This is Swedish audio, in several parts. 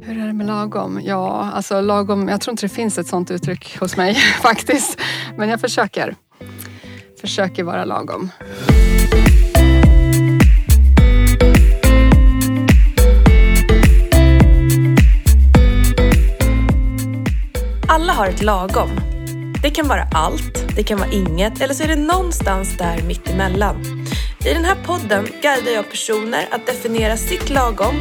Hur är det med lagom? Ja, alltså lagom. Jag tror inte det finns ett sånt uttryck hos mig faktiskt. Men jag försöker. Försöker vara lagom. Alla har ett lagom. Det kan vara allt, det kan vara inget eller så är det någonstans där mittemellan. I den här podden guidar jag personer att definiera sitt lagom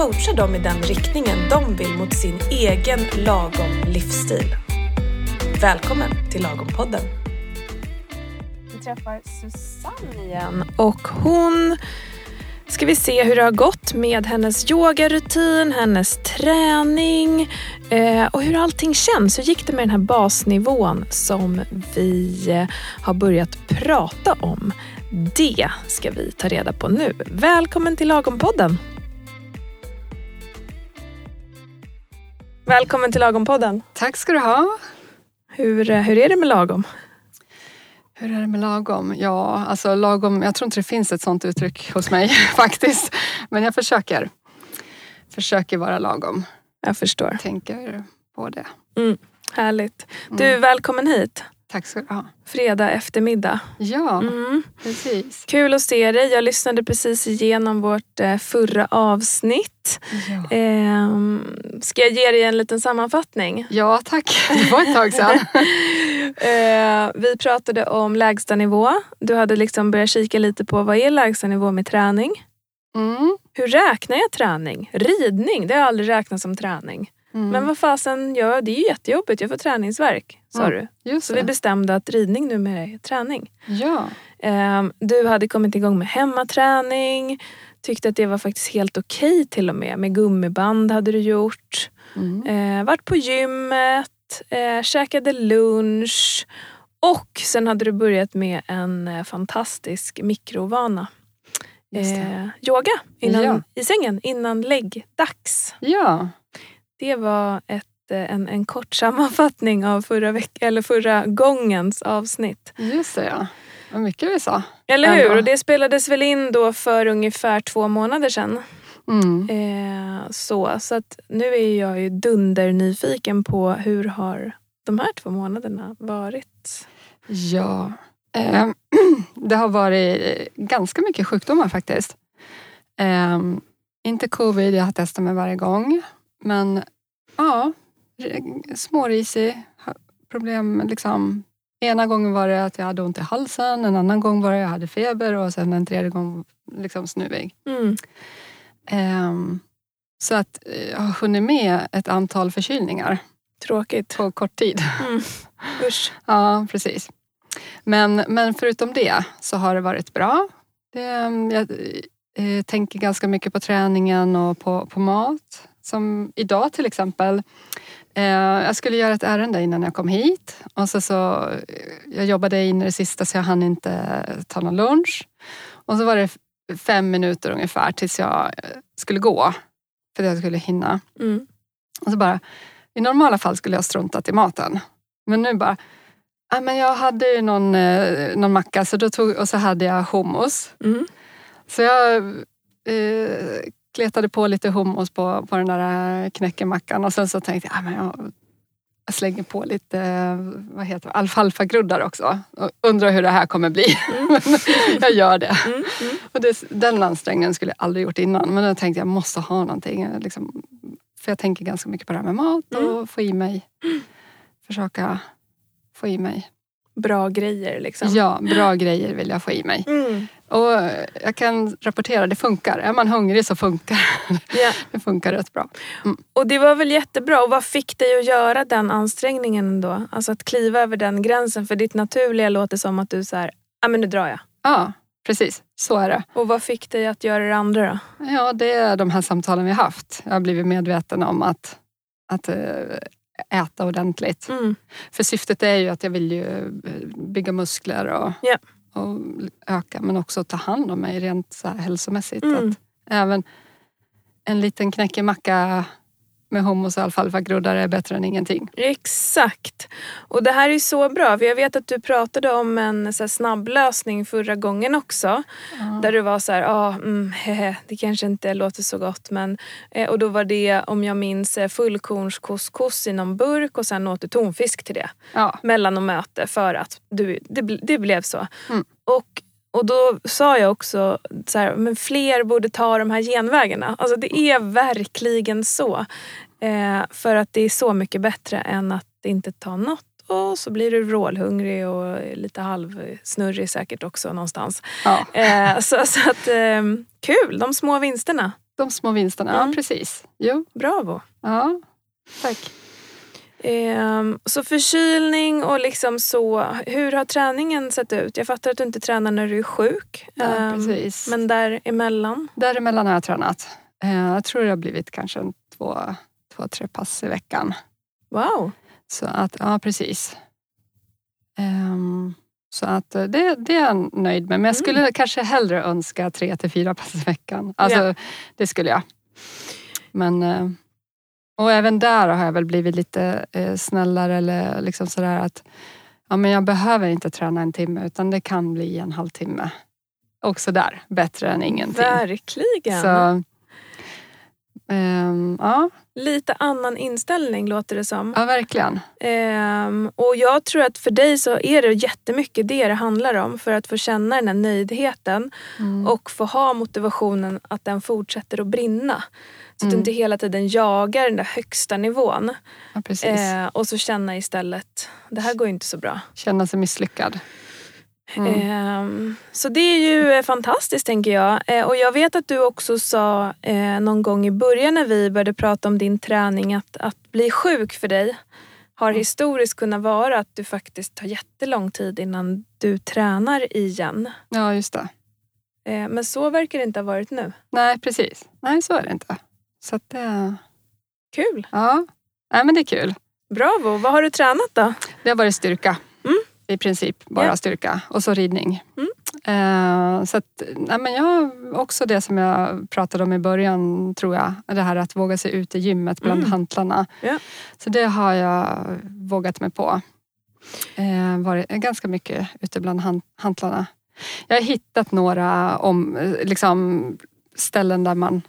och coachar dem i den riktningen de vill mot sin egen lagom livsstil. Välkommen till Lagom-podden. Vi träffar Susanne igen och hon ska vi se hur det har gått med hennes yogarutin, hennes träning eh, och hur allting känns. Hur gick det med den här basnivån som vi eh, har börjat prata om? Det ska vi ta reda på nu. Välkommen till Lagom-podden. Välkommen till Lagom-podden. Tack ska du ha. Hur, eh, hur är det med lagom? Hur är det med lagom? Ja, alltså lagom. Jag tror inte det finns ett sånt uttryck hos mig faktiskt. Men jag försöker. Försöker vara lagom. Jag förstår. Tänker på det. Mm, härligt. Du, välkommen hit. Tack ska du ha. Fredag eftermiddag. Ja, Mm. precis. Kul att se dig. Jag lyssnade precis igenom vårt eh, förra avsnitt. Ja. Ehm, ska jag ge dig en liten sammanfattning? ja, tack. Det var ett tag sedan. Eh, vi pratade om lägstanivå. Du hade liksom börjat kika lite på vad är lägstanivå med träning? Mm. Hur räknar jag träning? Ridning, det har jag aldrig räknat som träning. Mm. Men vad fasen, ja, det är ju jättejobbigt. Jag får träningsverk, sa Mm. du. Just Så vi bestämde att ridning numera är träning. Ja. Ehm, du hade kommit igång med hemmaträning. Tyckte att det var faktiskt helt okej till och med. Med gummiband hade du gjort. Mm. Eh, varit på gymmet, eh, käkade lunch och sen hade du börjat med en eh, fantastisk mikrovana. Eh, yoga innan, Ja. i sängen innan läggdags. Ja. Det var ett, eh, en, en kort sammanfattning av förra, veck- eller förra gångens avsnitt. Just det ja. Vad mycket vi sa. Eller hur? Och det spelades väl in då för ungefär två månader sedan. Mm. Eh, så, så att nu är jag ju dundernyfiken på hur har de här två månaderna varit? Ja. Eh, det har varit ganska mycket sjukdomar faktiskt. Eh, inte covid, jag har testat mig varje gång. Men ja, smårisig. Problem liksom. Ena gången var det att jag hade ont i halsen, en annan gång var det att jag hade feber och sen en tredje gång liksom snuvig. Mm. Ehm, så att eh, jag har hunnit med ett antal förkylningar Tråkigt. på kort tid. Mm. Usch. Ja, precis. Men, men förutom det så har det varit bra. Det, jag eh, tänker ganska mycket på träningen och på, på mat. Som idag till exempel. Eh, jag skulle göra ett ärende innan jag kom hit. Och så, så, eh, jag jobbade in i det sista så jag hann inte ta någon lunch. Och så var det fem minuter ungefär tills jag eh, skulle gå. För att jag skulle hinna. Mm. Och så bara, i normala fall skulle jag struntat i maten. Men nu bara, ja, men jag hade ju någon, eh, någon macka så då tog, och så hade jag hummus. Mm. Så jag eh, kletade på lite hummus på, på den där knäckemackan och sen så tänkte jag, ja, men jag, jag slänger på lite eh, vad heter det, alfalfagroddar också. Och undrar hur det här kommer bli. Men jag gör det. Mm. Mm. Och det, den ansträngningen skulle jag aldrig gjort innan. Men då tänkte jag, jag måste ha någonting. eh, Liksom, för jag tänker ganska mycket på det här med mat och få i mig. Försöka få i mig. Bra grejer liksom. Ja, bra grejer vill jag få i mig. Mm. Och jag kan rapportera, det funkar. Är man hungrig så funkar Ja. det. funkar rätt bra. Och det var väl jättebra. Och vad fick dig att göra den ansträngningen ändå? Alltså att kliva över den gränsen. För ditt naturliga låter som att du så här, ja men nu drar jag. Ja, precis. Så är det. Och vad fick dig att göra det andra då? Ja, det är de här samtalen vi har haft. Jag har blivit medveten om att, att eh, äta ordentligt. Mm. För syftet är ju att jag vill ju eh, bygga muskler och, Ja. Och öka men också ta hand om mig rent så här hälsomässigt. Mm. Att även en liten knäckig macka med hummus och alfalfagroddar är bättre än ingenting. Exakt. Och det här är så bra. För jag vet att du pratade om en så här, snabblösning förra gången också. Ja. Där du var så här, ah, mm, hehe, det kanske inte låter så gott men... Eh, och då var det, om jag minns, eh, fullkornskouscous i någon burk och sen åt du tonfisk till det. Ja. Mellan och möte för att du, det, det blev så. Mm. Och, och då sa jag också så här, men fler borde ta de här genvägarna. Alltså det är verkligen så. Eh, för att det är så mycket bättre än att inte ta något. Och så blir du vrålhungrig och lite halvsnurrig säkert också någonstans. Ja. Eh, så så att, eh, kul, de små vinsterna. De små vinsterna, Mm. ja precis. Jo, Bravo. ja. Tack. Ehm, så förkylning och liksom så. Hur har träningen sett ut? Jag fattar att du inte tränar när du är sjuk. Ja, Ehm, precis. men däremellan? Däremellan har jag tränat. Eh, Jag tror det har blivit kanske två, två, tre pass i veckan. Wow. Så att, ja precis. Ehm, så att eh, det, det är jag nöjd med. Men jag skulle kanske hellre önska tre till fyra pass i veckan. Alltså, Ja. Det skulle jag. Men, eh, och även där har jag väl blivit lite eh, snällare. Eller liksom sådär att ja, men jag behöver inte träna en timme utan det kan bli en halvtimme. Också där, bättre än ingenting. Verkligen. Så, ehm, ja, Lite annan inställning låter det som. ja, verkligen. Ehm, och jag tror att för dig så är det jättemycket det det handlar om. För att få känna den här nöjdheten Mm. och få ha motivationen att den fortsätter att brinna. Så att du Mm. inte hela tiden jagar den där högsta nivån. Ja, precis. Eh, och så känna istället, det här går ju inte så bra. Känna sig misslyckad. Mm. Ehm, så det är ju eh, fantastiskt tänker jag. Eh, och jag vet att du också sa eh, någon gång i början när vi började prata om din träning att, att bli sjuk för dig har Mm. historiskt kunnat vara att du faktiskt tar jättelång tid innan du tränar igen. Ja, just det. Men så verkar det inte ha varit nu. Nej, precis. Nej, så är det inte. Så att det... Kul! Ja, Nej, men det är kul. Bravo! Vad har du tränat då? Det har varit styrka. I princip bara Ja. styrka. Och så ridning. Mm. Eh, så att, nej, men jag också det som jag pratade om i början, tror jag. Det här att våga sig ut i gymmet bland Mm. hantlarna. Ja. Så det har jag vågat mig på. Eh, varit ganska mycket ute bland han- hantlarna. Jag har hittat några om, liksom, ställen där man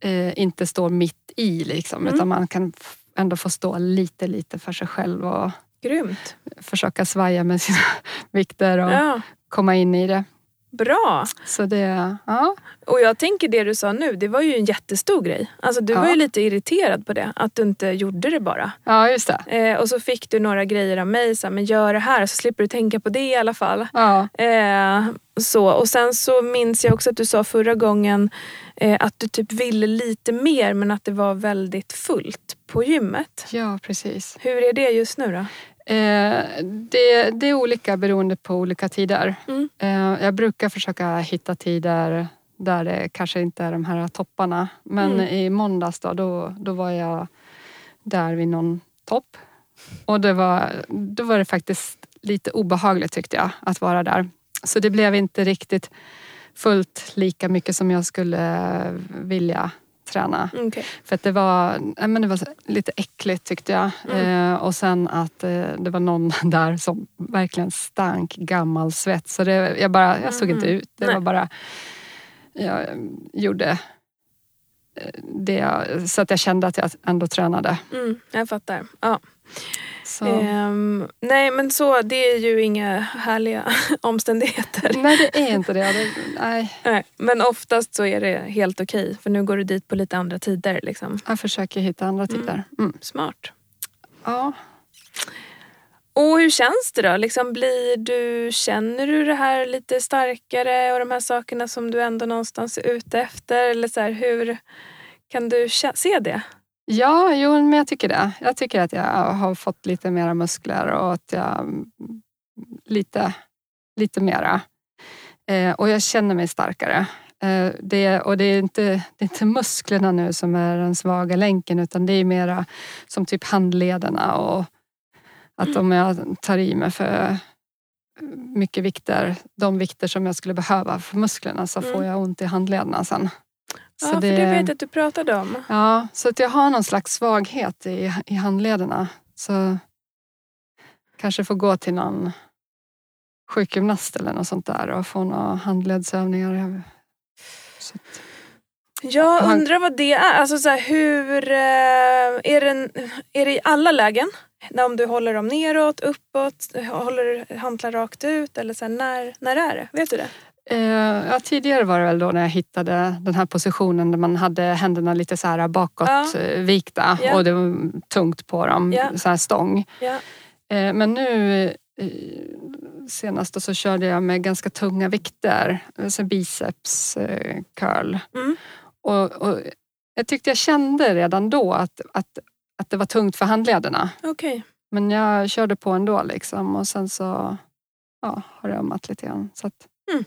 eh, inte står mitt i. Liksom, Mm. Utan man kan ändå få stå lite, lite för sig själv och Grymt! försöka svaja med sina vikter och Ja, komma in i det. Bra! Så det, ja. Och jag tänker det du sa nu, det var ju en jättestor grej. Alltså du var Ja. ju lite irriterad på det, att du inte gjorde det bara. ja, just det. Eh, och så fick du några grejer av mig, så här, men gör det här så slipper du tänka på det i alla fall. Ja, Eh, så. Och sen så minns jag också att du sa förra gången eh, att du typ ville lite mer men att det var väldigt fullt på gymmet. ja precis. Hur är det just nu då? Eh, det, det är olika beroende på olika tider. Mm. Eh, jag brukar försöka hitta tider där det kanske inte är de här topparna. Men Mm. i måndags då, då, då var jag där vid någon topp. Och det var, då var det faktiskt lite obehagligt tyckte jag att vara där. Så det blev inte riktigt fullt lika mycket som jag skulle vilja träna. Okej. För att det var, men det var lite äckligt tyckte jag. Mm. Eh, och sen att eh, det var någon där som verkligen stank gammal svett. Så det, jag, bara, jag såg inte Mhm. ut. Det Nej. var bara... Jag eh, gjorde eh, det jag, så att jag kände att jag ändå tränade. Mm, jag fattar. Ja. Ehm, nej men så, det är ju inga härliga omständigheter. Nej, det är inte det. det nej, Nej, men oftast så är det helt okej för nu går du dit på lite andra tider. Liksom. jag försöker hitta andra tider. Mm. Smart. Ja. Och hur känns det då? Liksom blir du, känner du det här lite starkare och de här sakerna som du ändå någonstans är ute efter? Eller så här, hur kan du se det? Ja, jo, men jag tycker det. Jag tycker att jag har fått lite mera muskler och att jag mm, lite, lite mera. Eh, och jag känner mig starkare. Eh, det, och det är, inte, det är inte musklerna nu som är den svaga länken utan det är mera som typ handlederna och att om jag tar i mig för mycket vikter, de vikter som jag skulle behöva för musklerna så Mm. får jag ont i handlederna sen. Ja, för det vet jag att du pratade om. Ja, så att jag har någon slags svaghet i, i handlederna. Så kanske får gå till någon sjukgymnast eller något sånt där och få några handledsövningar. Så att, Jag Han- undrar vad det är. Alltså så här, hur, eh, är, det, är det i alla lägen? Om du håller dem neråt, uppåt, håller hantlar rakt ut eller så här, när, när är det? Vet du det? Eh, ja, tidigare var det väl då när jag hittade den här positionen där man hade händerna lite så här bakåt Ja. eh, vikta Ja. och det var tungt på dem, Ja. så här stång. Eh, Men nu senast så körde jag med ganska tunga vikter, alltså biceps curl. Mm. Och, och jag tyckte jag kände redan då att, att, att det var tungt för handlederna. Okej. Men jag körde på ändå liksom och sen så ja, har det ömmat lite grann. Så att, Mm.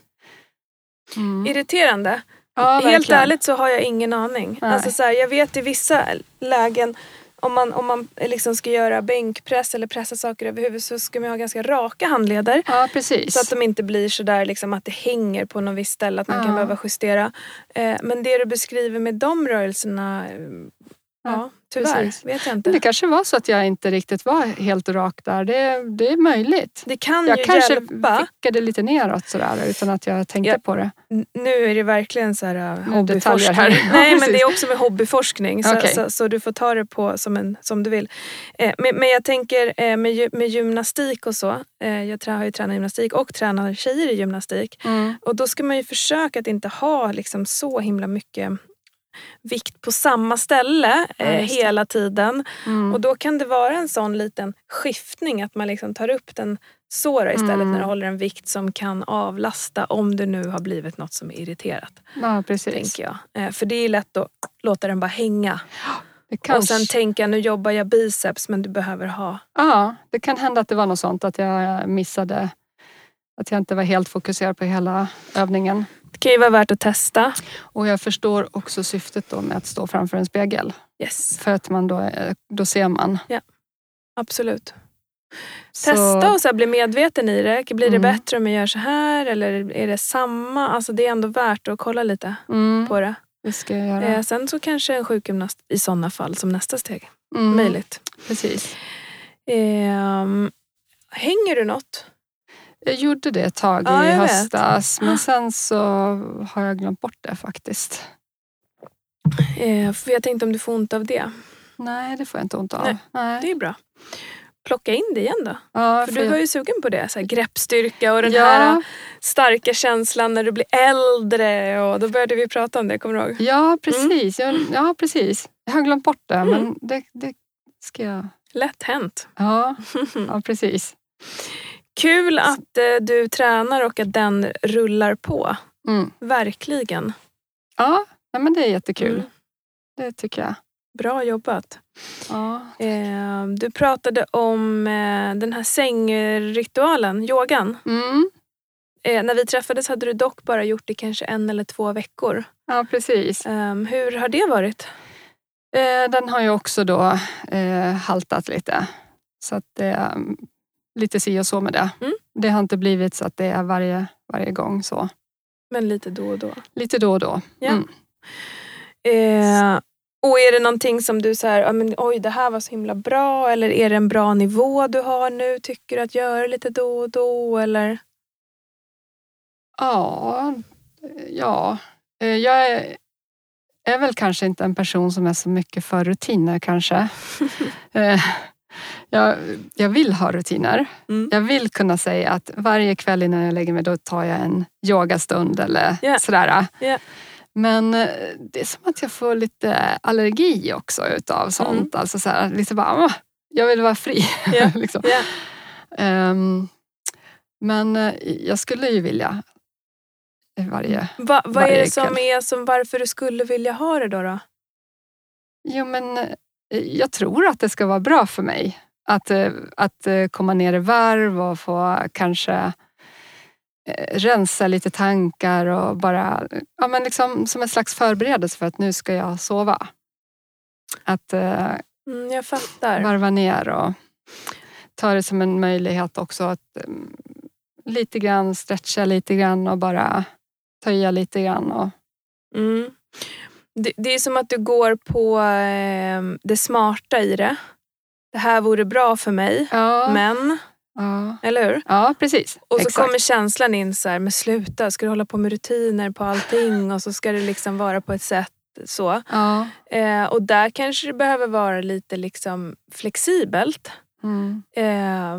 Mm. Irriterande. Ja, Helt verkligen. ärligt så har jag ingen aning. Nej. Alltså så här, jag vet i vissa lägen om man, om man liksom ska göra bänkpress eller pressa saker över huvudet så ska man ha ganska raka handleder. Ja. Så att de inte blir sådär liksom att det hänger på något visst ställe, att man kan Ja. behöva justera. Eh, men det du beskriver med de rörelserna, ja, tyvärr, precis. vet jag inte. det kanske var så att jag inte riktigt var helt rak där. Det, det är möjligt. Det kan Jag ju kanske hjälpa. vickade lite neråt sådär utan att jag tänkte Ja. på det. Nu är det verkligen så här uh, detaljer hobbyforskning. här. Nej men det är också med hobbyforskning så, Okej. så, så du får ta det på som, en, som du vill. Eh, men, men jag tänker eh, med, med gymnastik och så. Eh, jag har ju tränat gymnastik och tränar tjejer i gymnastik. Mm. Och då ska man ju försöka att inte ha liksom så himla mycket vikt på samma ställe eh, det. hela tiden. Mm. Och då kan det vara en sån liten skiftning att man liksom tar upp den så då istället Mm. när du håller en vikt som kan avlasta om det nu har blivit något som är irriterat. Ja, precis. Tänker jag. Eh, för det är lätt att låta den bara hänga. Kanske, Och sen tänka nu jobbar jag biceps men du behöver ha. ja, det kan hända att det var något sånt, att jag missade att jag inte var helt fokuserad på hela övningen. Det kan ju vara värt att testa. Och jag förstår också syftet då med att stå framför en spegel. Yes, För att man då, eh, då ser man. absolut. Så- Testa och så bli medveten i det. Blir det Mm. bättre om jag gör så här eller är det samma? Alltså det är ändå värt att kolla lite Mm, på det. det ska jag göra. Eh, sen så kanske en sjukgymnast i sådana fall som nästa steg. Mm, Möjligt. Precis. Ehm, hänger du något? Jag gjorde det ett tag Ja, i jag vet. höstas men sen så har jag glömt bort det faktiskt. Eh, för jag tänkte om du får ont av det. Nej, det får jag inte ont av. Nej, Nej. Det är bra. Plocka in det igen då. Ja, För för du var ju sugen på det. Så här, greppstyrka och den ja, här starka känslan när du blir äldre. Och då började vi prata om det, kommer du ihåg? Ja, precis. Jag, ja, precis. Jag har glömt bort det, Mm. men det, det ska jag... Lätt hänt. Ja, ja precis. Kul att eh, du tränar och att den rullar på. Mm. Verkligen. Ja, nej, men det är jättekul. Mm. Det tycker jag. Bra jobbat. Ja. Eh, du pratade om eh, den här sängritualen, yogan. Mm. Eh, när vi träffades hade du dock bara gjort det kanske en eller två veckor. ja, precis. Ehm, hur har det varit? Eh, den har ju också då eh, haltat lite. Så att mm, lite si och så med det. Mm. Det har inte blivit så att det är varje, varje gång så. Men lite då och då. Lite då och då. Ja. Mm. Eh, och är det någonting som du säger, oj det här var så himla bra eller är det en bra nivå du har nu? Tycker du att göra lite då och då? Eller? Ja, ja. Eh, jag är, är väl kanske inte en person som är så mycket för rutiner kanske. Jag, jag vill ha rutiner. Mm. Jag vill kunna säga att varje kväll innan jag lägger mig då tar jag en yogastund eller Ja. sådär. Ja. Men eh, det är som att jag får lite allergi också utav sånt. Alltså så här, lite bara, "Åh, jag vill vara fri. Ja. liksom. Ehm, men eh, jag skulle ju vilja varje... Va, vad är Varje det som kväll. är som varför du skulle vilja ha det då? då? Jo, men eh, jag tror att det ska vara bra för mig. Att, eh, att eh, komma ner i varv och få kanske eh, rensa lite tankar och bara, ja men liksom som en slags förberedelse för att nu ska jag sova. Att Mm, jag fattar. varva ner och ta det som en möjlighet också att um, lite grann stretcha lite grann och bara töja lite grann. Och, Mm. Det, det är som att du går på eh, det smarta i det. Det här vore bra för mig, Ja, men... ja. Eller hur? ja precis. Och så Exakt. kommer känslan in så här, men sluta, ska du hålla på med rutiner på allting och så ska det liksom vara på ett sätt så. Ja. Eh, och där kanske det behöver vara lite liksom flexibelt. Mm. Eh,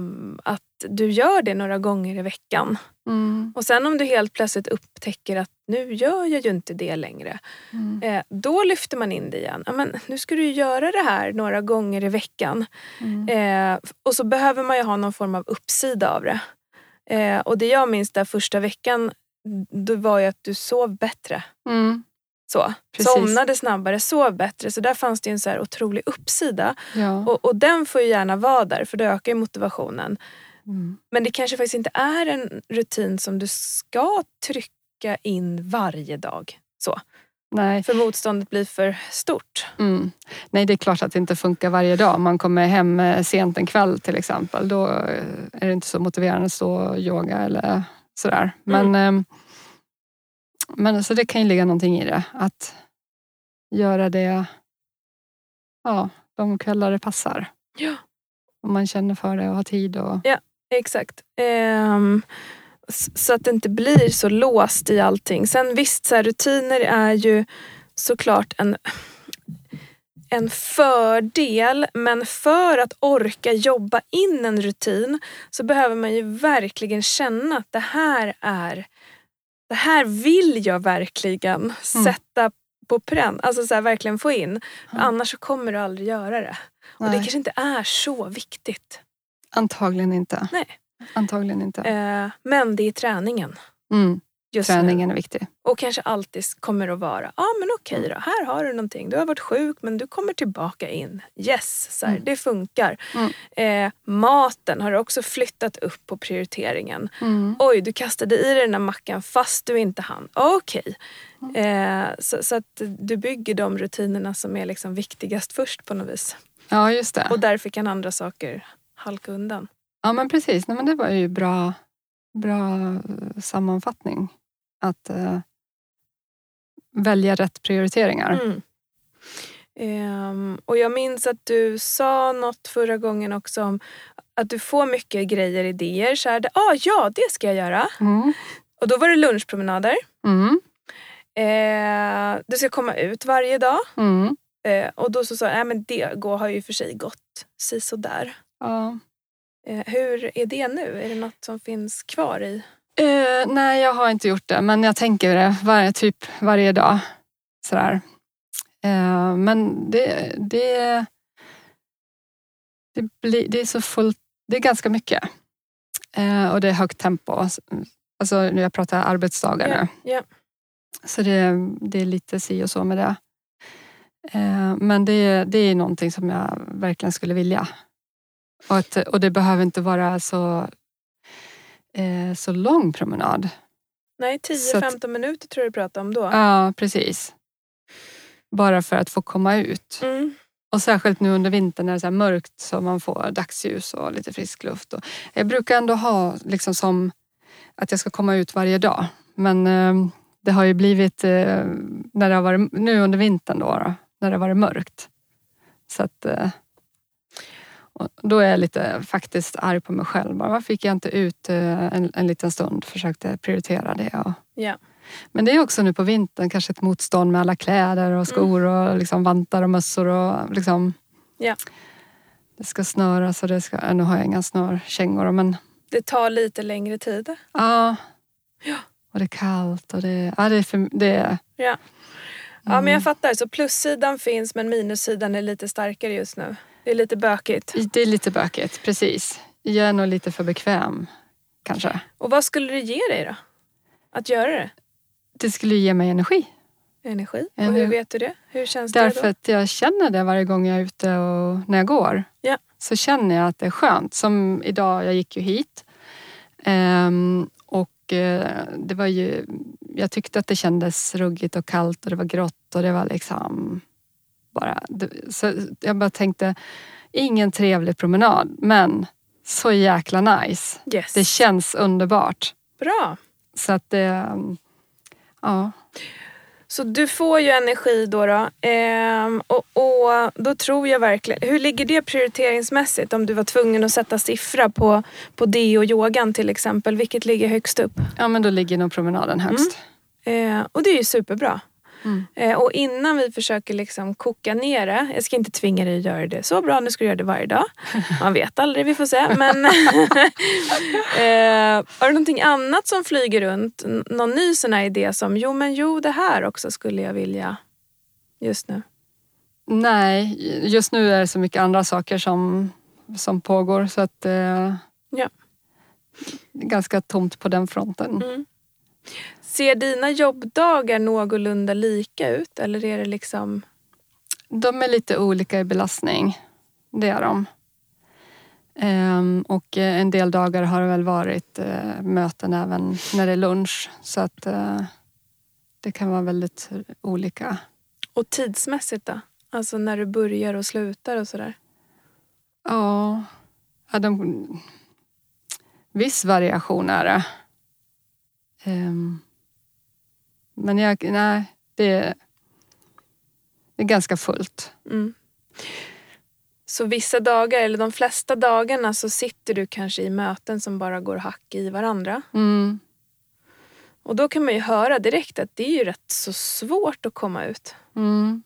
att du gör det några gånger i veckan. Mm. Och sen om du helt plötsligt upptäcker att nu gör jag ju inte det längre. Mm. Eh, då lyfter man in det igen. Men nu ska du ju göra det här några gånger i veckan. Mm. Eh, och så behöver man ju ha någon form av uppsida av det. Eh, och det jag minns där första veckan, då var ju att du sov bättre. Mm. Så. Precis. Somnade snabbare, sov bättre. Så där fanns det en så här otrolig uppsida. Ja. Och, och den får ju gärna vara där för det ökar ju motivationen. Mm. Men det kanske faktiskt inte är en rutin som du ska trycka in varje dag. Så. Nej. För motståndet blir för stort. Mm. Nej, det är klart att det inte funkar varje dag. Man kommer hem eh, sent en kväll till exempel. Då eh, är det inte så motiverande att stå och yoga eller sådär. Men, ehm, men alltså det kan ju ligga någonting i det. Att göra det ja, de kvällar det passar. Ja. Om man känner för det och har tid. Och, Exakt. Ehm, s- så att det inte blir så låst i allting. Sen visst, så här, rutiner är ju såklart en, en fördel. Men för att orka jobba in en rutin så behöver man ju verkligen känna att det här är det här vill jag verkligen sätta på pränt. Alltså så här, verkligen få in. Ja. Annars så kommer du aldrig göra det. Och det Nej. kanske inte är så viktigt. Antagligen inte. Nej. Antagligen inte. Eh, men det är träningen. Mm. Just nu. Träningen är viktig. Och kanske alltid kommer att vara, ja ah, men okej då, här har du någonting. Du har varit sjuk men du kommer tillbaka in. Yes, så här, Mm. det funkar. Mm. Eh, maten har du också flyttat upp på prioriteringen. Mm. Oj, du kastade i dig den där mackan fast du inte hann. Okej. Eh, så, så att du bygger de rutinerna som är liksom viktigast först på något vis. Ja, just det. Och därför kan andra saker halka undan. Ja men precis, Nej, men det var ju bra, bra eh, sammanfattning. Att eh, välja rätt prioriteringar. Mm. Ehm, och jag minns att du sa något förra gången också om att du får mycket grejer, idéer. Så här, ah, ja, det ska jag göra. Mm. Och då var det lunchpromenader. Mm. Eh, du ska komma ut varje dag. Mm. Eh, och då så sa jag, nej men det går, har ju för sig gått sisådär. Ja. Eh, hur är det nu? Är det något som finns kvar i? Eh, nej, jag har inte gjort det, men jag tänker det varje, typ varje dag. Sådär. Eh, men det, det, det, blir, det är så fullt, det är ganska mycket. Eh, och det är högt tempo. Alltså nu jag pratar arbetsdagar nu. Ja. Så det, det är lite si och så med det. Men det, det är någonting som jag verkligen skulle vilja. Och, att, och det behöver inte vara så, eh, så lång promenad. Nej, Så att- 10-15 minuter tror jag du pratade om då. Ja, precis. Bara för att få komma ut. Mm. Och särskilt nu under vintern när det är mörkt så man får dagsljus och lite frisk luft. Och jag brukar ändå ha liksom som att jag ska komma ut varje dag. Men eh, det har ju blivit eh, när det har varit, nu under vintern då, då när det har varit mörkt. Så att eh, och då är jag lite faktiskt arg på mig själv. Bara, Varför fick jag inte ut eh, en, en liten stund? Försökte prioritera det. Och, Ja. men det är också nu på vintern kanske ett motstånd med alla kläder och skor och liksom vantar och mössor. Och liksom, Ja. Det ska snöras och det ska... äh, Nu har jag inga snörkängor men Det tar lite längre tid. ja. Ja. Och det är kallt och det, ja, det är för, det är, Ja. Ja men jag fattar. Så plussidan finns men minussidan är lite starkare just nu. Det är lite bökigt. det är lite bökigt, precis. Jag är nog lite för bekväm kanske. Och vad skulle det ge dig då? Att göra det? Det skulle ge mig energi. Energi. Och hur vet du det? Hur känns Därför det då? att jag känner det varje gång jag är ute och när jag går. Ja. Så känner jag att det är skönt. Som idag, jag gick ju hit. Ehm, och eh, det var ju, jag tyckte att det kändes ruggigt och kallt och det var grått och det var liksom bara... Så jag bara tänkte, ingen trevlig promenad men så jäkla nice. Yes. Det känns underbart. Bra. Så att det... Ja. Så du får ju energi då. då. Ehm, och, och då tror jag verkligen... Hur ligger det prioriteringsmässigt om du var tvungen att sätta siffra på, på det och yogan till exempel? Vilket ligger högst upp? Ja, men då ligger nog promenaden högst. Ehm, och det är ju superbra. Mm. Eh, och innan vi försöker liksom koka ner det, jag ska inte tvinga dig att göra det så bra, nu ska du göra det varje dag. Man vet aldrig, vi får se. Men eh, har du någonting annat som flyger runt? Någon ny sån här idé som, jo men jo det här också skulle jag vilja just nu. Nej, just nu är det så mycket andra saker som, som pågår så att eh, Ja. ganska tomt på den fronten. Mm. Ser dina jobbdagar någorlunda lika ut eller är det liksom... De är lite olika i belastning. Det är de. Ehm, och eh, en del dagar har det väl varit eh, möten även när det är lunch. Så att eh, det kan vara väldigt olika. Och tidsmässigt då? Alltså när du börjar och slutar och sådär? Ja, ja de, viss variation är det. Ehm, men jag, nej, det, det är ganska fullt. Mm. Så vissa dagar, eller de flesta dagarna, så sitter du kanske i möten som bara går hack i varandra. Mm. Och då kan man ju höra direkt att det är ju rätt så svårt att komma ut. Mm.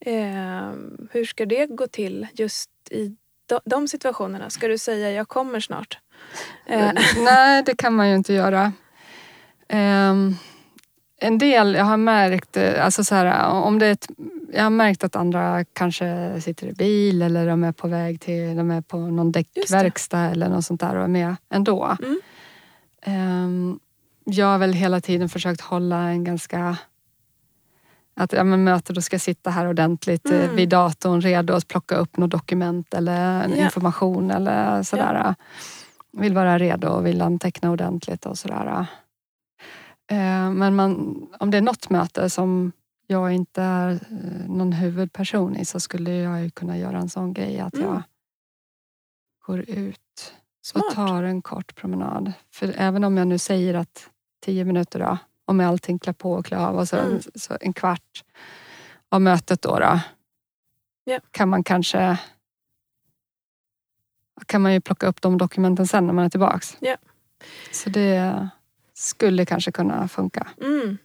Eh, hur ska det gå till just i de, situationerna? Ska du säga jag kommer snart? Eh, Nej, det kan man ju inte göra. Ehm, en del, jag har märkt, eh, alltså så här, om det är ett, jag har märkt att andra kanske sitter i bil eller de är på väg till, de är på någon däckverkstad eller något sånt där och är med ändå. Mm. Ehm, jag har väl hela tiden försökt hålla en ganska att ja, men mötet, då ska jag sitta här ordentligt eh, Mm. vid datorn redo att plocka upp något dokument eller Ja. information eller sådär. Vill vara redo och vill anteckna ordentligt och sådär. Eh, Men man, om det är något möte som jag inte är eh, någon huvudperson i så skulle jag ju kunna göra en sån grej att Mm. jag går ut smart. och tar en kort promenad. För även om jag nu säger att tio minuter då, om jag allting klär på och klär av och så, Mm. så en kvart av mötet då, då Ja. kan man kanske kan man ju plocka upp de dokumenten sen när man är tillbaks. Ja. Så det skulle kanske kunna funka. Mm.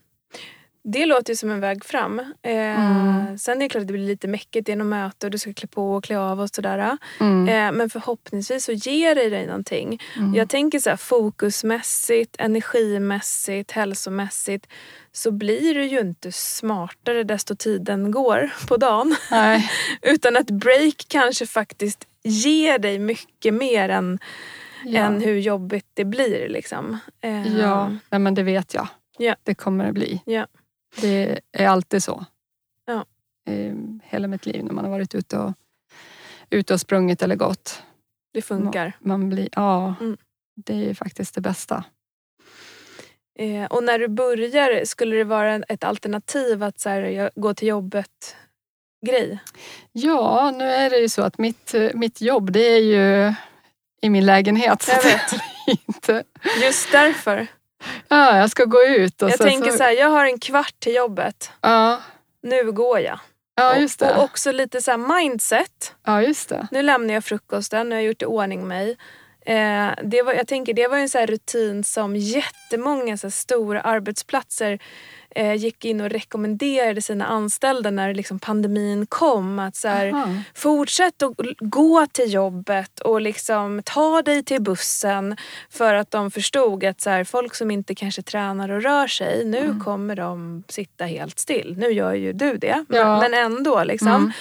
Det låter ju som en väg fram. Eh, Mm. Sen är det klart att det blir lite mäckigt genom möte och du ska klä på och klä av och sådär. Mm. Eh, men förhoppningsvis så ger det dig någonting. Mm. Jag tänker så här, fokusmässigt, energimässigt, hälsomässigt så blir du ju inte smartare desto tiden går på dagen. Utan att break kanske faktiskt ger dig mycket mer än, Ja. än hur jobbigt det blir. Liksom. Eh, Ja, nej, men det vet jag. Ja. Det kommer det bli. Ja. Det är alltid så. Ja. Eh, Hela mitt liv när man har varit ute och, ute och sprungit eller gått. Det funkar. Man blir, ja, Mm. det är faktiskt det bästa. Eh, och när du börjar, skulle det vara ett alternativ att så här, går till jobbet grej? Ja, nu är det ju så att mitt, mitt jobb det är ju i min lägenhet. så Jag vet. inte, Just därför. ja, jag ska gå ut och Jag sen tänker så här, jag har en kvart till jobbet. Ja, Nu går jag. ja, just det. och också lite så mindset. Ja, just det. Nu lämnar jag frukosten, nu har jag gjort i ordning mig. Eh, det var, jag tänker det var en så rutin som jättemånga så stora arbetsplatser eh, gick in och rekommenderade sina anställda när liksom pandemin kom. Att så här, Aha. Fortsätt att gå till jobbet och liksom ta dig till bussen för att de förstod att så här, folk som inte kanske tränar och rör sig, nu Mm. kommer de sitta helt still. Nu gör ju du det, Ja. men, ändå. liksom.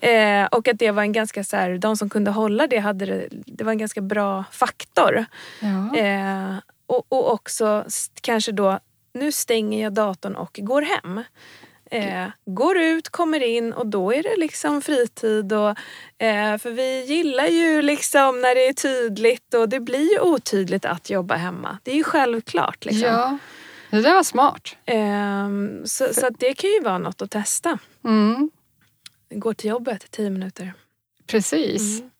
Mm. Eh, och att det var en ganska så här, de som kunde hålla det, hade det, det var en ganska bra faktor. Ja. Eh, och, och också kanske då, nu stänger jag datorn och går hem. Eh, går ut, kommer in och då är det liksom fritid. Och, eh, för vi gillar ju liksom när det är tydligt och det blir ju otydligt att jobba hemma. Det är ju självklart. Liksom. ja, det där var smart. Ehm, så så att det kan ju vara något att testa. Mm. Gå till jobbet, tio minuter. Precis. Mm.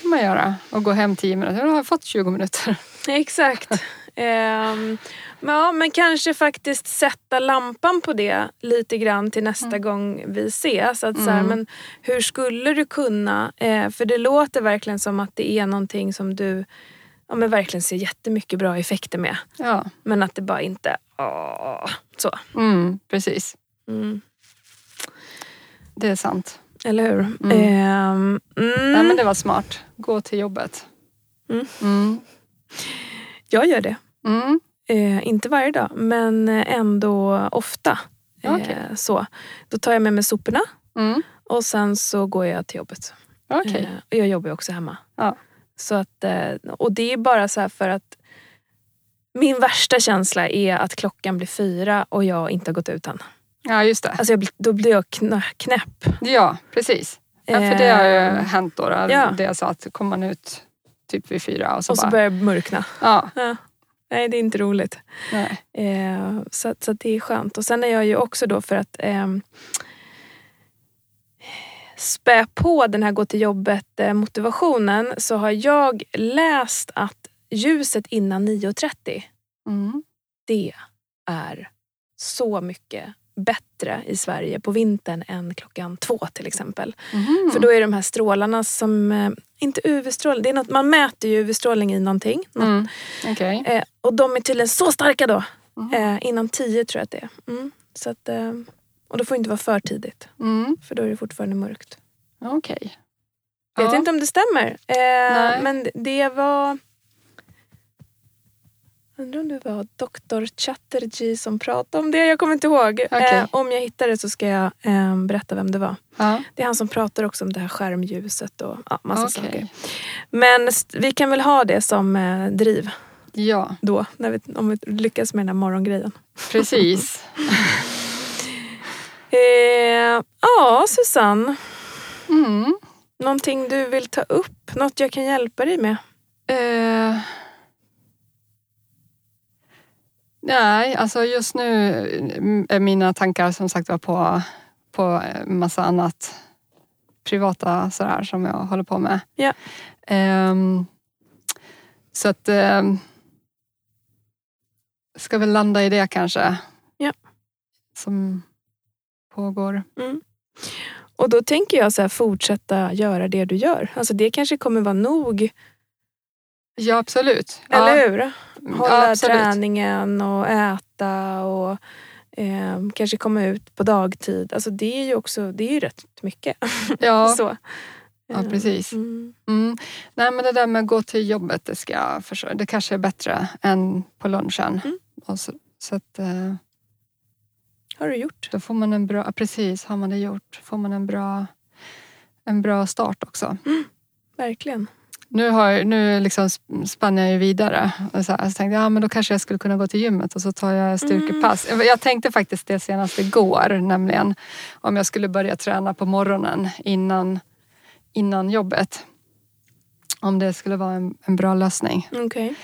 kan man göra. Och gå hem tio minuter. Då har jag fått 20 minuter. Exakt. Ehm, ja, men kanske faktiskt sätta lampan på det lite grann till nästa Mm. gång vi ses. Att så här, Mm. men hur skulle du kunna, eh, för det låter verkligen som att det är någonting som du ja, men verkligen ser jättemycket bra effekter med. Ja, Men att det bara inte, åh, så. mm, precis. Mm. Det är sant. Eller hur? Mm. Ehm, mm. Nej, men det var smart. Gå till jobbet. Mm. Mm. Jag gör det. Mm. Eh, inte varje dag, men ändå ofta. Eh, Okej. så. Då tar jag med mig soporna Mm. och sen så går jag till jobbet. Okej. Eh, och jag jobbar också hemma. Ja. Så att, eh, och det är bara så här för att min värsta känsla är att klockan blir fyra och jag inte har gått ut än. Ja, just det. Alltså jag, då blir jag kn- knäpp. Ja, precis. Ja, för det har ju Eh, hänt då. då ja. Det jag sa att kommer man ut typ vid fyra och så, Och så bara... börjar det mörkna. Ja, Ja. Nej, det är inte roligt. Eh, så, så det är skönt. Och sen är jag ju också då för att ehm, spä på den här gå till jobbet eh, motivationen så har jag läst att ljuset innan 9.30 Mm. det är så mycket bättre i Sverige på vintern än klockan två till exempel. Mhm. För då är de här strålarna som, eh, inte UV-strålning, det är något, man mäter ju UV-strålning i någonting. Mm. Okej. Eh, och de är tydligen så starka då. Mhm. Eh, innan tio tror jag att det är. Mm. Så att, eh, och då får det inte vara för tidigt. Mm. För då är det fortfarande mörkt. Okej. Vet Ja. inte om det stämmer. Eh, men det var... Undrar om det var Dr. Chatterjee som pratade om det. Jag kommer inte ihåg. Okej. Eh, om jag hittar det så ska jag eh, berätta vem det var. Ja. Det är han som pratar också om det här skärmljuset och ja, massa Okej. saker. Men vi kan väl ha det som eh, driv Ja, då. När vi, om vi lyckas med den här morgongrejen. precis. Eh, ja, Susanne. Mm. Någonting du vill ta upp? Något jag kan hjälpa dig med? Eh, nej, alltså just nu är mina tankar som sagt var på, på massa annat privata sådär som jag håller på med. Ja. Ehm, så att ehm, ska väl landa i det kanske. Ja. Som pågår. Mm. Och då tänker jag så här, fortsätta göra det du gör. Alltså det kanske kommer vara nog, Ja, absolut. eller ja. hur? Hålla ja, träningen och äta och eh, kanske komma ut på dagtid. Alltså det är ju också, det är ju rätt mycket. Ja, så. ja, precis. Mm. Mm. Nej men det där med att gå till jobbet, det ska jag försöka. Det kanske är bättre än på lunchen. Mm. Och så, så att eh, Har du gjort? då får man en bra, precis har man det gjort, får man en bra, en bra start också. Verkligen. Nu, har, nu liksom sp- spann jag ju vidare och så, här, så tänkte jag ja, men då kanske jag skulle kunna gå till gymmet och så tar jag styrkepass. Mm. Jag, tänkte faktiskt det senast igår, nämligen om jag skulle börja träna på morgonen innan, innan jobbet. Om det skulle vara en, en bra lösning. Okej.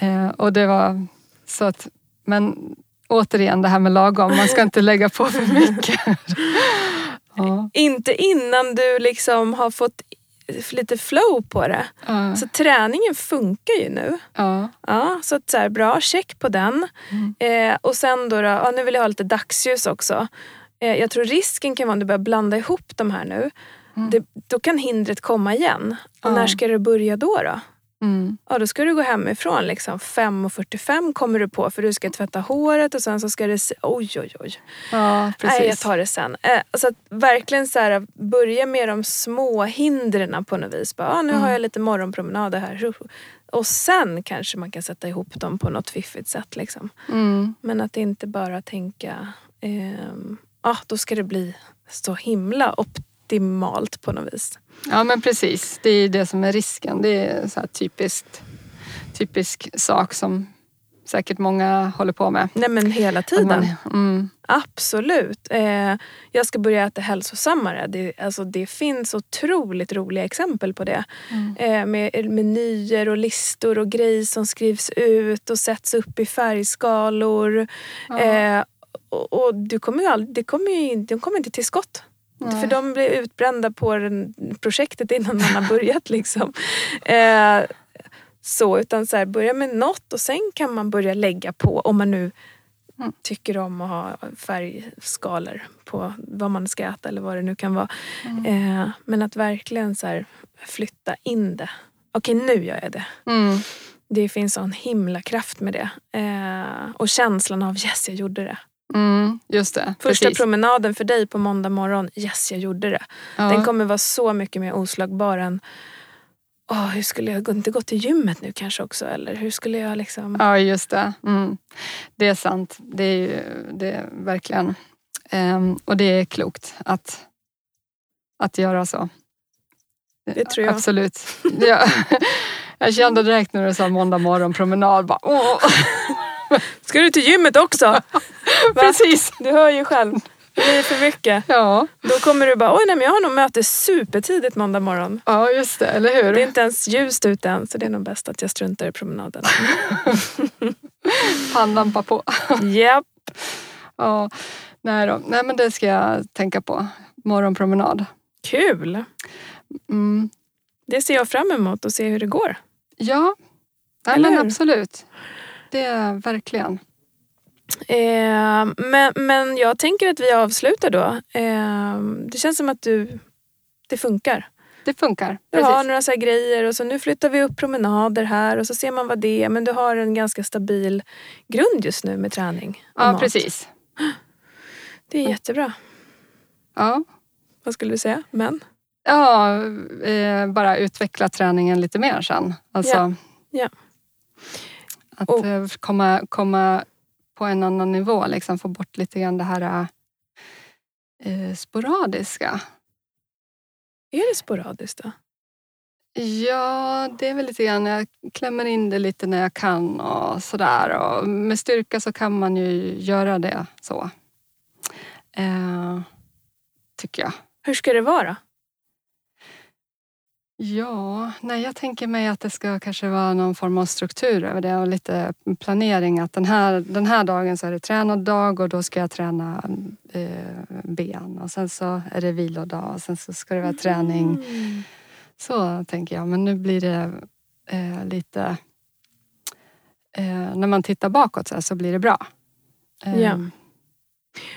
Eh, och det var så att, men återigen det här med lagom, man ska inte lägga på för mycket. ja, Inte innan du liksom har fått lite flow på det. ja, Så träningen funkar ju nu. ja, Ja, så, att så här, bra, check på den. Mm. Eh, och sen då, då ja, nu vill jag ha lite dagsljus också. Eh, jag tror risken kan vara om du börjar blanda ihop de här nu. Mm. Det, då kan hindret komma igen. Och Ja. när ska det börja då? då? Mm, Ja, då ska du gå hemifrån. Liksom. 5.45 kommer du på för du ska tvätta håret och sen så ska det se... Oj, oj, oj. ja, precis. Nej, jag tar det sen. Eh, så att verkligen så här, börja med de små hindren på något vis. Bara, ah, nu Mm. har jag lite morgonpromenader här. Och sen kanske man kan sätta ihop dem på något fiffigt sätt. Liksom. Mm, Men att inte bara tänka, ehm, ah, då ska det bli så himla optimalt på något vis. ja men precis, det är det som är risken. Det är så här typiskt, typisk sak som säkert många håller på med. Nej men hela tiden. Man, mm, Absolut. Eh, jag ska börja äta hälsosammare. Det, alltså, det finns otroligt roliga exempel på det. mm, Eh, med menyer och listor och grejer som skrivs ut och sätts upp i färgskalor. ja, Eh, och, och du kommer ju aldrig, det kommer ju, de kommer inte till skott. Nej. För de blir utbrända på den, projektet innan man har börjat. Liksom. Eh, så utan så här, börja med något och sen kan man börja lägga på om man nu Mm. tycker om att ha färgskalor på vad man ska äta eller vad det nu kan vara. Mm. Eh, men att verkligen så här, flytta in det. Okej, nu gör jag det. Mm. Det finns sån himla kraft med det. Eh, och känslan av yes, jag gjorde det. Mm, just det. Första precis. promenaden för dig på måndag morgon, yes jag gjorde det. Ja. Den kommer vara så mycket mer oslagbar än Åh, hur skulle jag inte gå till gymmet nu kanske också? Eller hur skulle jag liksom... Ja, just det. Mm. Det är sant. Det är, ju, det är verkligen... Ehm, och det är klokt att, att göra så. Det tror jag. Absolut. Ja. Jag kände direkt när du sa måndag morgon promenad. Bara, åh. Ska du till gymmet också? Precis. Du hör ju själv. Det blir för mycket. Ja. Då kommer du bara, oj nej men jag har nog möte supertidigt måndag morgon. ja, just det. Eller hur? Det är inte ens ljust ute än så det är nog bäst att jag struntar i promenaden. Pannlampa på. Japp. Ja. Nej, då. Nej, men det ska jag tänka på. Morgonpromenad. Kul. Mm. Det ser jag fram emot och se hur det går. Ja, Nej, men absolut. Det är verkligen. Eh, men, men jag tänker att vi avslutar då. Eh, det känns som att du, det funkar. Det funkar. Du har Precis. några så grejer och så nu flyttar vi upp promenader här och så ser man vad det är. Men du har en ganska stabil grund just nu med träning. Ja, mat. precis. Det är jättebra. Ja. Vad skulle du säga? Men? Ja, eh, bara utveckla träningen lite mer sen. Alltså, Ja, ja. Att Och- eh, komma, komma på en annan nivå, liksom få bort lite grann det här eh, sporadiska. Är det sporadiskt då? Ja, det är väl lite grann, jag klämmer in det lite när jag kan och sådär. Och med styrka så kan man ju göra det så. Eh, tycker jag. Hur ska det vara? Ja, nej, jag tänker mig att det ska kanske vara någon form av struktur över det och lite planering. Att den här, den här dagen så är det tränad dag och då ska jag träna eh, ben och sen så är det vilodag och sen så ska det vara träning. Mm. Så tänker jag, men nu blir det eh, lite... Eh, när man tittar bakåt så, här, så blir det bra. Eh, Ja.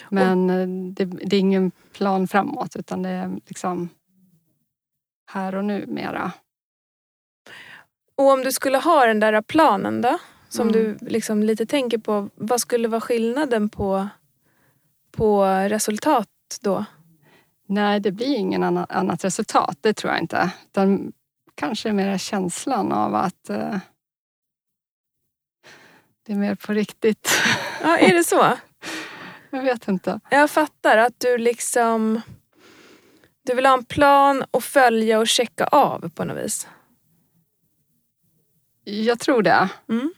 Men eh, det, det är ingen plan framåt utan det är liksom här och nu mera. Och om du skulle ha den där planen då? Som Mm. du liksom lite tänker på. Vad skulle vara skillnaden på, på resultat då? Nej, det blir ingen anna, annat resultat. Det tror jag inte. Utan kanske mer känslan av att eh, det är mer på riktigt. Ja, är det så? jag vet inte. Jag fattar att du liksom... Du vill ha en plan och följa och checka av på något vis. Jag tror det. Mm.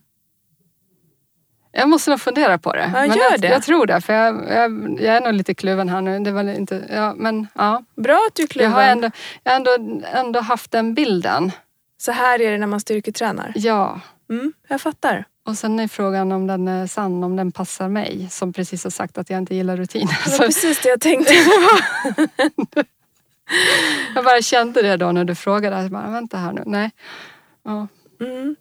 Jag måste nog fundera på det. Ja, men gör jag, det. jag tror det, för jag, jag, jag är nog lite kluven här nu. Det var inte, ja, men ja. Bra att du är Jag kluven. har ändå, jag har ändå, ändå haft den bilden. Så här är det när man styrketränar. Ja. Mm, jag fattar. Och sen är frågan om den är sann, om den passar mig. Som precis har sagt att jag inte gillar rutiner. Det var precis det jag tänkte. jag bara kände det då när du frågade. Jag bara, vänta här nu. Nej. Ja. Mm.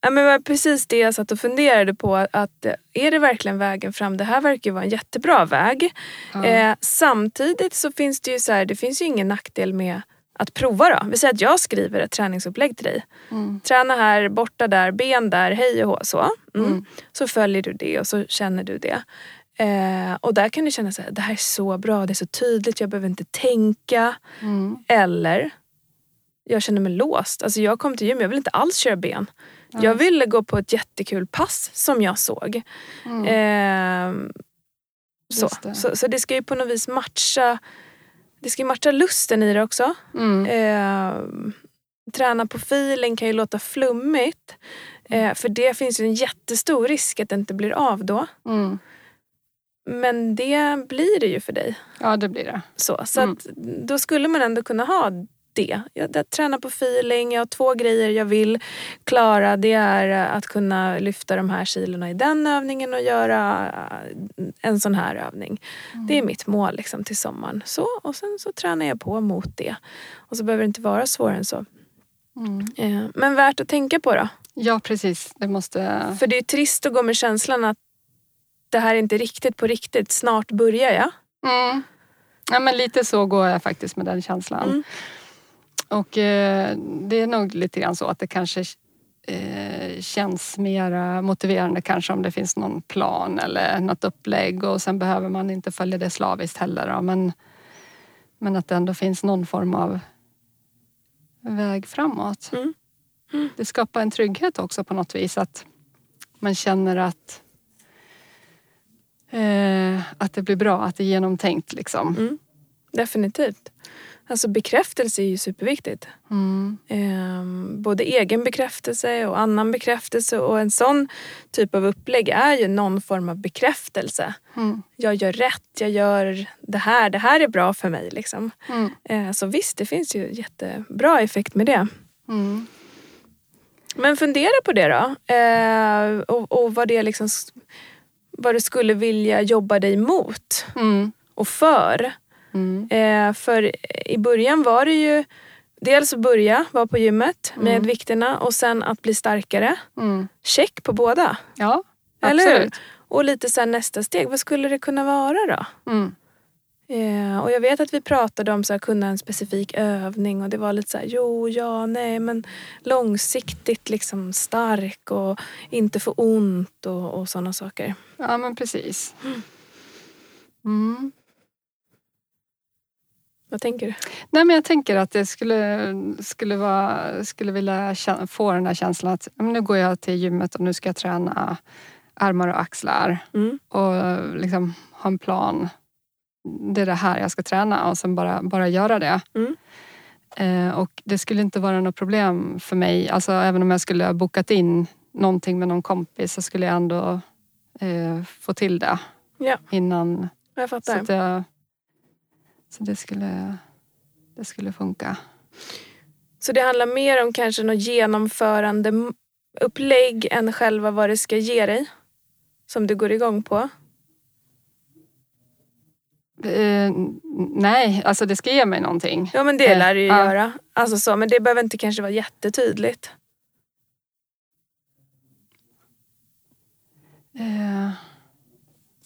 Ja, men var precis det jag satt och funderade på. Att eh, är det verkligen vägen fram? Det här verkar ju vara en jättebra väg. Ja. Eh, samtidigt så finns det ju så här, det finns ju ingen nackdel med att prova då. Vi säger att jag skriver ett träningsupplägg till dig. Mm. Träna här, borta där, ben där, hej och hå. Så. Mm. Mm. så följer du det och så känner du det. Eh, och där kan du känna så här, det här är så bra, det är så tydligt, jag behöver inte tänka. Mm. Eller, jag känner mig låst. Alltså jag kom till gym, jag vill inte alls köra ben. Ja. Jag ville gå på ett jättekul pass som jag såg. Mm. Ehm, så. Det. Så, så det ska ju på något vis matcha det ska ju matcha lusten i det också. Mm. Ehm, träna på feeling kan ju låta flummigt. Mm. Eh, för det finns ju en jättestor risk att det inte blir av då. Mm. Men det blir det ju för dig. Ja, det blir det. Så, så Mm. att då skulle man ändå kunna ha det. Jag, jag tränar på feeling, jag har två grejer jag vill klara. Det är att kunna lyfta de här kilorna i den övningen och göra eh, en sån här övning. Det är mitt mål liksom, till sommaren. Så, och sen så tränar jag på mot det. Och så behöver det inte vara svårare än så. Mm. Eh, men värt att tänka på då? Ja, precis. Det måste... För det är ju trist att gå med känslan att det här är inte riktigt på riktigt. Snart börjar jag. Mm. Ja, men lite så går jag faktiskt med den känslan. Mm. Och eh, det är nog lite grann så att det kanske eh, känns mer motiverande kanske om det finns någon plan eller något upplägg och sen behöver man inte följa det slaviskt heller. Då. Men, men att det ändå finns någon form av väg framåt. Mm. Det skapar en trygghet också på något vis att man känner att eh, att det blir bra, att det är genomtänkt liksom. Mm. Definitivt. Alltså bekräftelse är ju superviktigt. Mm. Ehm, både egen bekräftelse och annan bekräftelse och en sån typ av upplägg är ju någon form av bekräftelse. Mm. Jag gör rätt, jag gör det här, det här är bra för mig. Liksom. Mm. Ehm, så visst, det finns ju jättebra effekt med det. Mm. Men fundera på det då. Ehm, och, och vad det liksom vad du skulle vilja jobba dig mot Mm. och för. Mm. Eh, för i början var det ju dels att börja vara på gymmet med Mm. vikterna och sen att bli starkare. Mm. Check på båda. Ja, Eller hur? absolut. Och lite sen nästa steg, vad skulle det kunna vara då? Mm. Eh, och jag vet att vi pratade om här, kunna en specifik övning och det var lite så här, jo, ja, nej, men långsiktigt liksom stark och inte få ont och, och sådana saker. Ja, men precis. Mm. Vad tänker du? Nej, men jag tänker att det skulle, skulle, vara, skulle vilja få den här känslan att men nu går jag till gymmet och nu ska jag träna armar och axlar Mm. och liksom ha en plan. Det är det här jag ska träna och sen bara, bara göra det. Mm. Eh, och det skulle inte vara något problem för mig. Alltså, även om jag skulle ha bokat in någonting med någon kompis så skulle jag ändå eh, få till det Ja, innan. jag Så, fattar. att jag, så det, skulle, det skulle funka. Så det handlar mer om kanske något genomförande upplägg än själva vad det ska ge dig? Som du går igång på? Eh, nej, alltså det ska ge mig någonting. Ja men det Eh, lär det ju ja. göra. Alltså så, men det behöver inte kanske vara jättetydligt. Eh,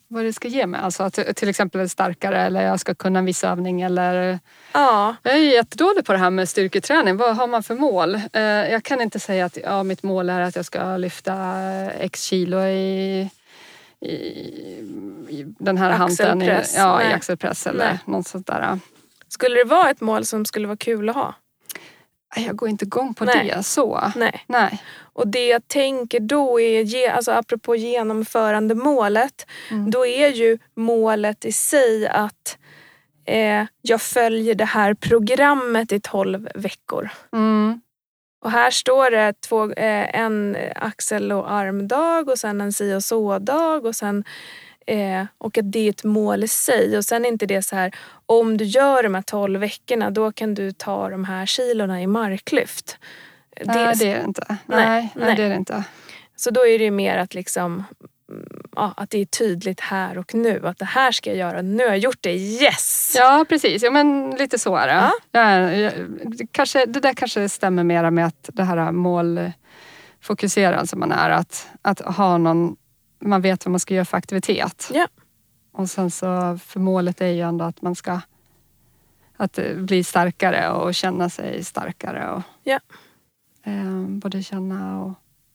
vad det ska ge mig. Alltså att, till exempel starkare eller jag ska kunna en viss övning eller Ja, Jag är jättedålig på det här med styrketräning. Vad har man för mål? Eh, Jag kan inte säga att ja, mitt mål är att jag ska lyfta x kilo i, i, i den här handen. I, ja, Nej. i axelpress eller Nej. något sånt där. skulle det vara ett mål som skulle vara kul att ha? Jag går inte igång på Nej. det så. Nej. Nej. Och det jag tänker då är, alltså apropå genomförandemålet, Mm. då är ju målet i sig att eh, jag följer det här programmet i 12 veckor. Mm. Och här står det två, eh, en axel och armdag och sen en si och så-dag och sen eh, och att det är ett mål i sig. Och sen är inte det så här, om du gör de här 12 veckorna då kan du ta de här kilorna i marklyft. Nej, det är det inte. Nej, Nej, nej, det är det inte. Så då är det ju mer att liksom Ja, att det är tydligt här och nu. Att det här ska jag göra. Nu har jag gjort det. Yes! Ja, precis. Ja, men lite så är det. Ja. Ja, kanske, det där kanske stämmer mera med att det här målfokuserad som man är. Att, att ha någon, man vet vad man ska göra för aktivitet. Ja. Och sen så, för målet är ju ändå att man ska att bli starkare och känna sig starkare. Och, Ja. eh, både känna och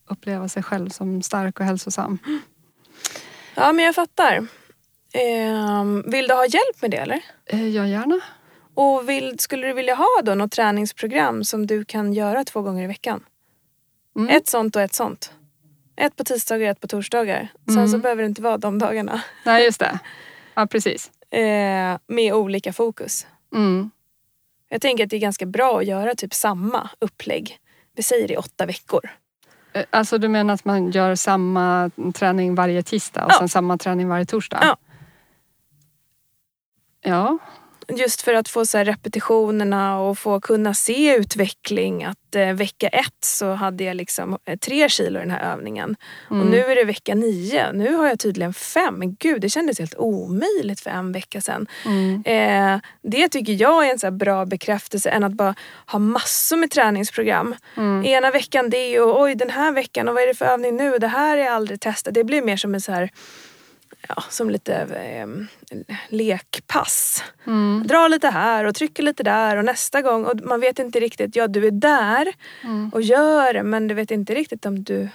uppleva sig själv som stark och hälsosam. Ja, men jag fattar. Ehm, vill du ha hjälp med det eller? Eh, ja, gärna. Och vill, skulle du vilja ha då något träningsprogram som du kan göra två gånger i veckan? Mm. Ett sånt och ett sånt. Ett på tisdagar och ett på torsdagar. Sen Mm. så behöver det inte vara de dagarna. Nej, just det. Ja, precis. Eh, med olika fokus. Mm. Jag tänker att det är ganska bra att göra typ samma upplägg. Vi säger i åtta veckor. Eh, Alltså du menar att man gör samma träning varje tisdag och Ja. sen samma träning varje torsdag? Ja. Ja, just för att få så repetitionerna och få kunna se utveckling. Att eh, vecka ett så hade jag liksom eh, tre kilo i den här övningen. Mm. Och nu är det vecka nio. Nu har jag tydligen fem. Men gud, det kändes helt omöjligt för en vecka sedan. Mm. Eh, det tycker jag är en så bra bekräftelse än att bara ha massor med träningsprogram. Mm. Ena veckan det och oj den här veckan och vad är det för övning nu? Det här har jag aldrig testat. Det blir mer som en så här Ja, som lite eh, lekpass. Mm. Dra lite här och trycker lite där och nästa gång och man vet inte riktigt, ja du är där Mm. och gör det men du vet inte riktigt om du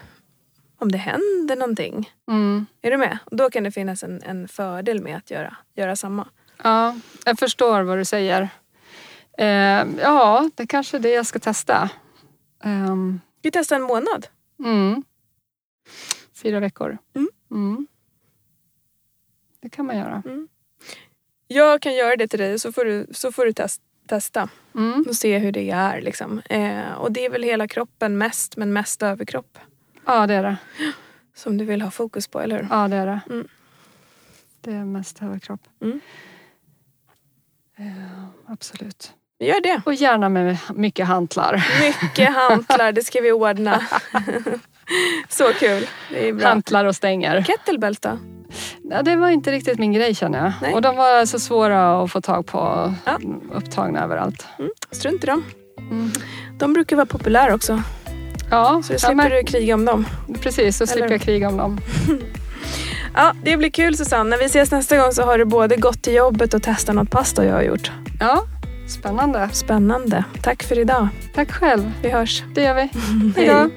om det händer någonting. Mm. Är du med? Och då kan det finnas en, en fördel med att göra, göra samma. Ja, jag förstår vad du säger. Eh, ja, det kanske är det jag ska testa. Ehm, Vi testar en månad. mm. Fyra veckor. Mm. Mm. Det kan man göra. Jag kan göra det till dig så får du, så får du test, testa Mm. och se hur det är. Liksom. Eh, och det är väl hela kroppen mest, men mest överkropp Ja, det är det. som du vill ha fokus på, eller hur? Ja, det är det. Mm. Det är mest överkropp. Mm. Eh, absolut. Gör det. Och gärna med mycket hantlar. Mycket hantlar, det ska vi ordna. så kul. Det är bra. Hantlar och stänger. Kettlebells då? Ja, det var inte riktigt min grej känner jag. Nej. Och de var så svåra att få tag på. Ja. Upptagna överallt. Mm, strunt i dem. Mm. De brukar vara populära också. Ja, Så då ja, slipper men, du kriga om dem. precis. Så Eller- slipper jag kriga om dem. Ja, det blir kul Susanne. När vi ses nästa gång så har du både gått till jobbet och testat något pasta jag har gjort. Ja, spännande. Spännande. Tack för idag. Tack själv. Vi hörs. Det gör vi. Hej då.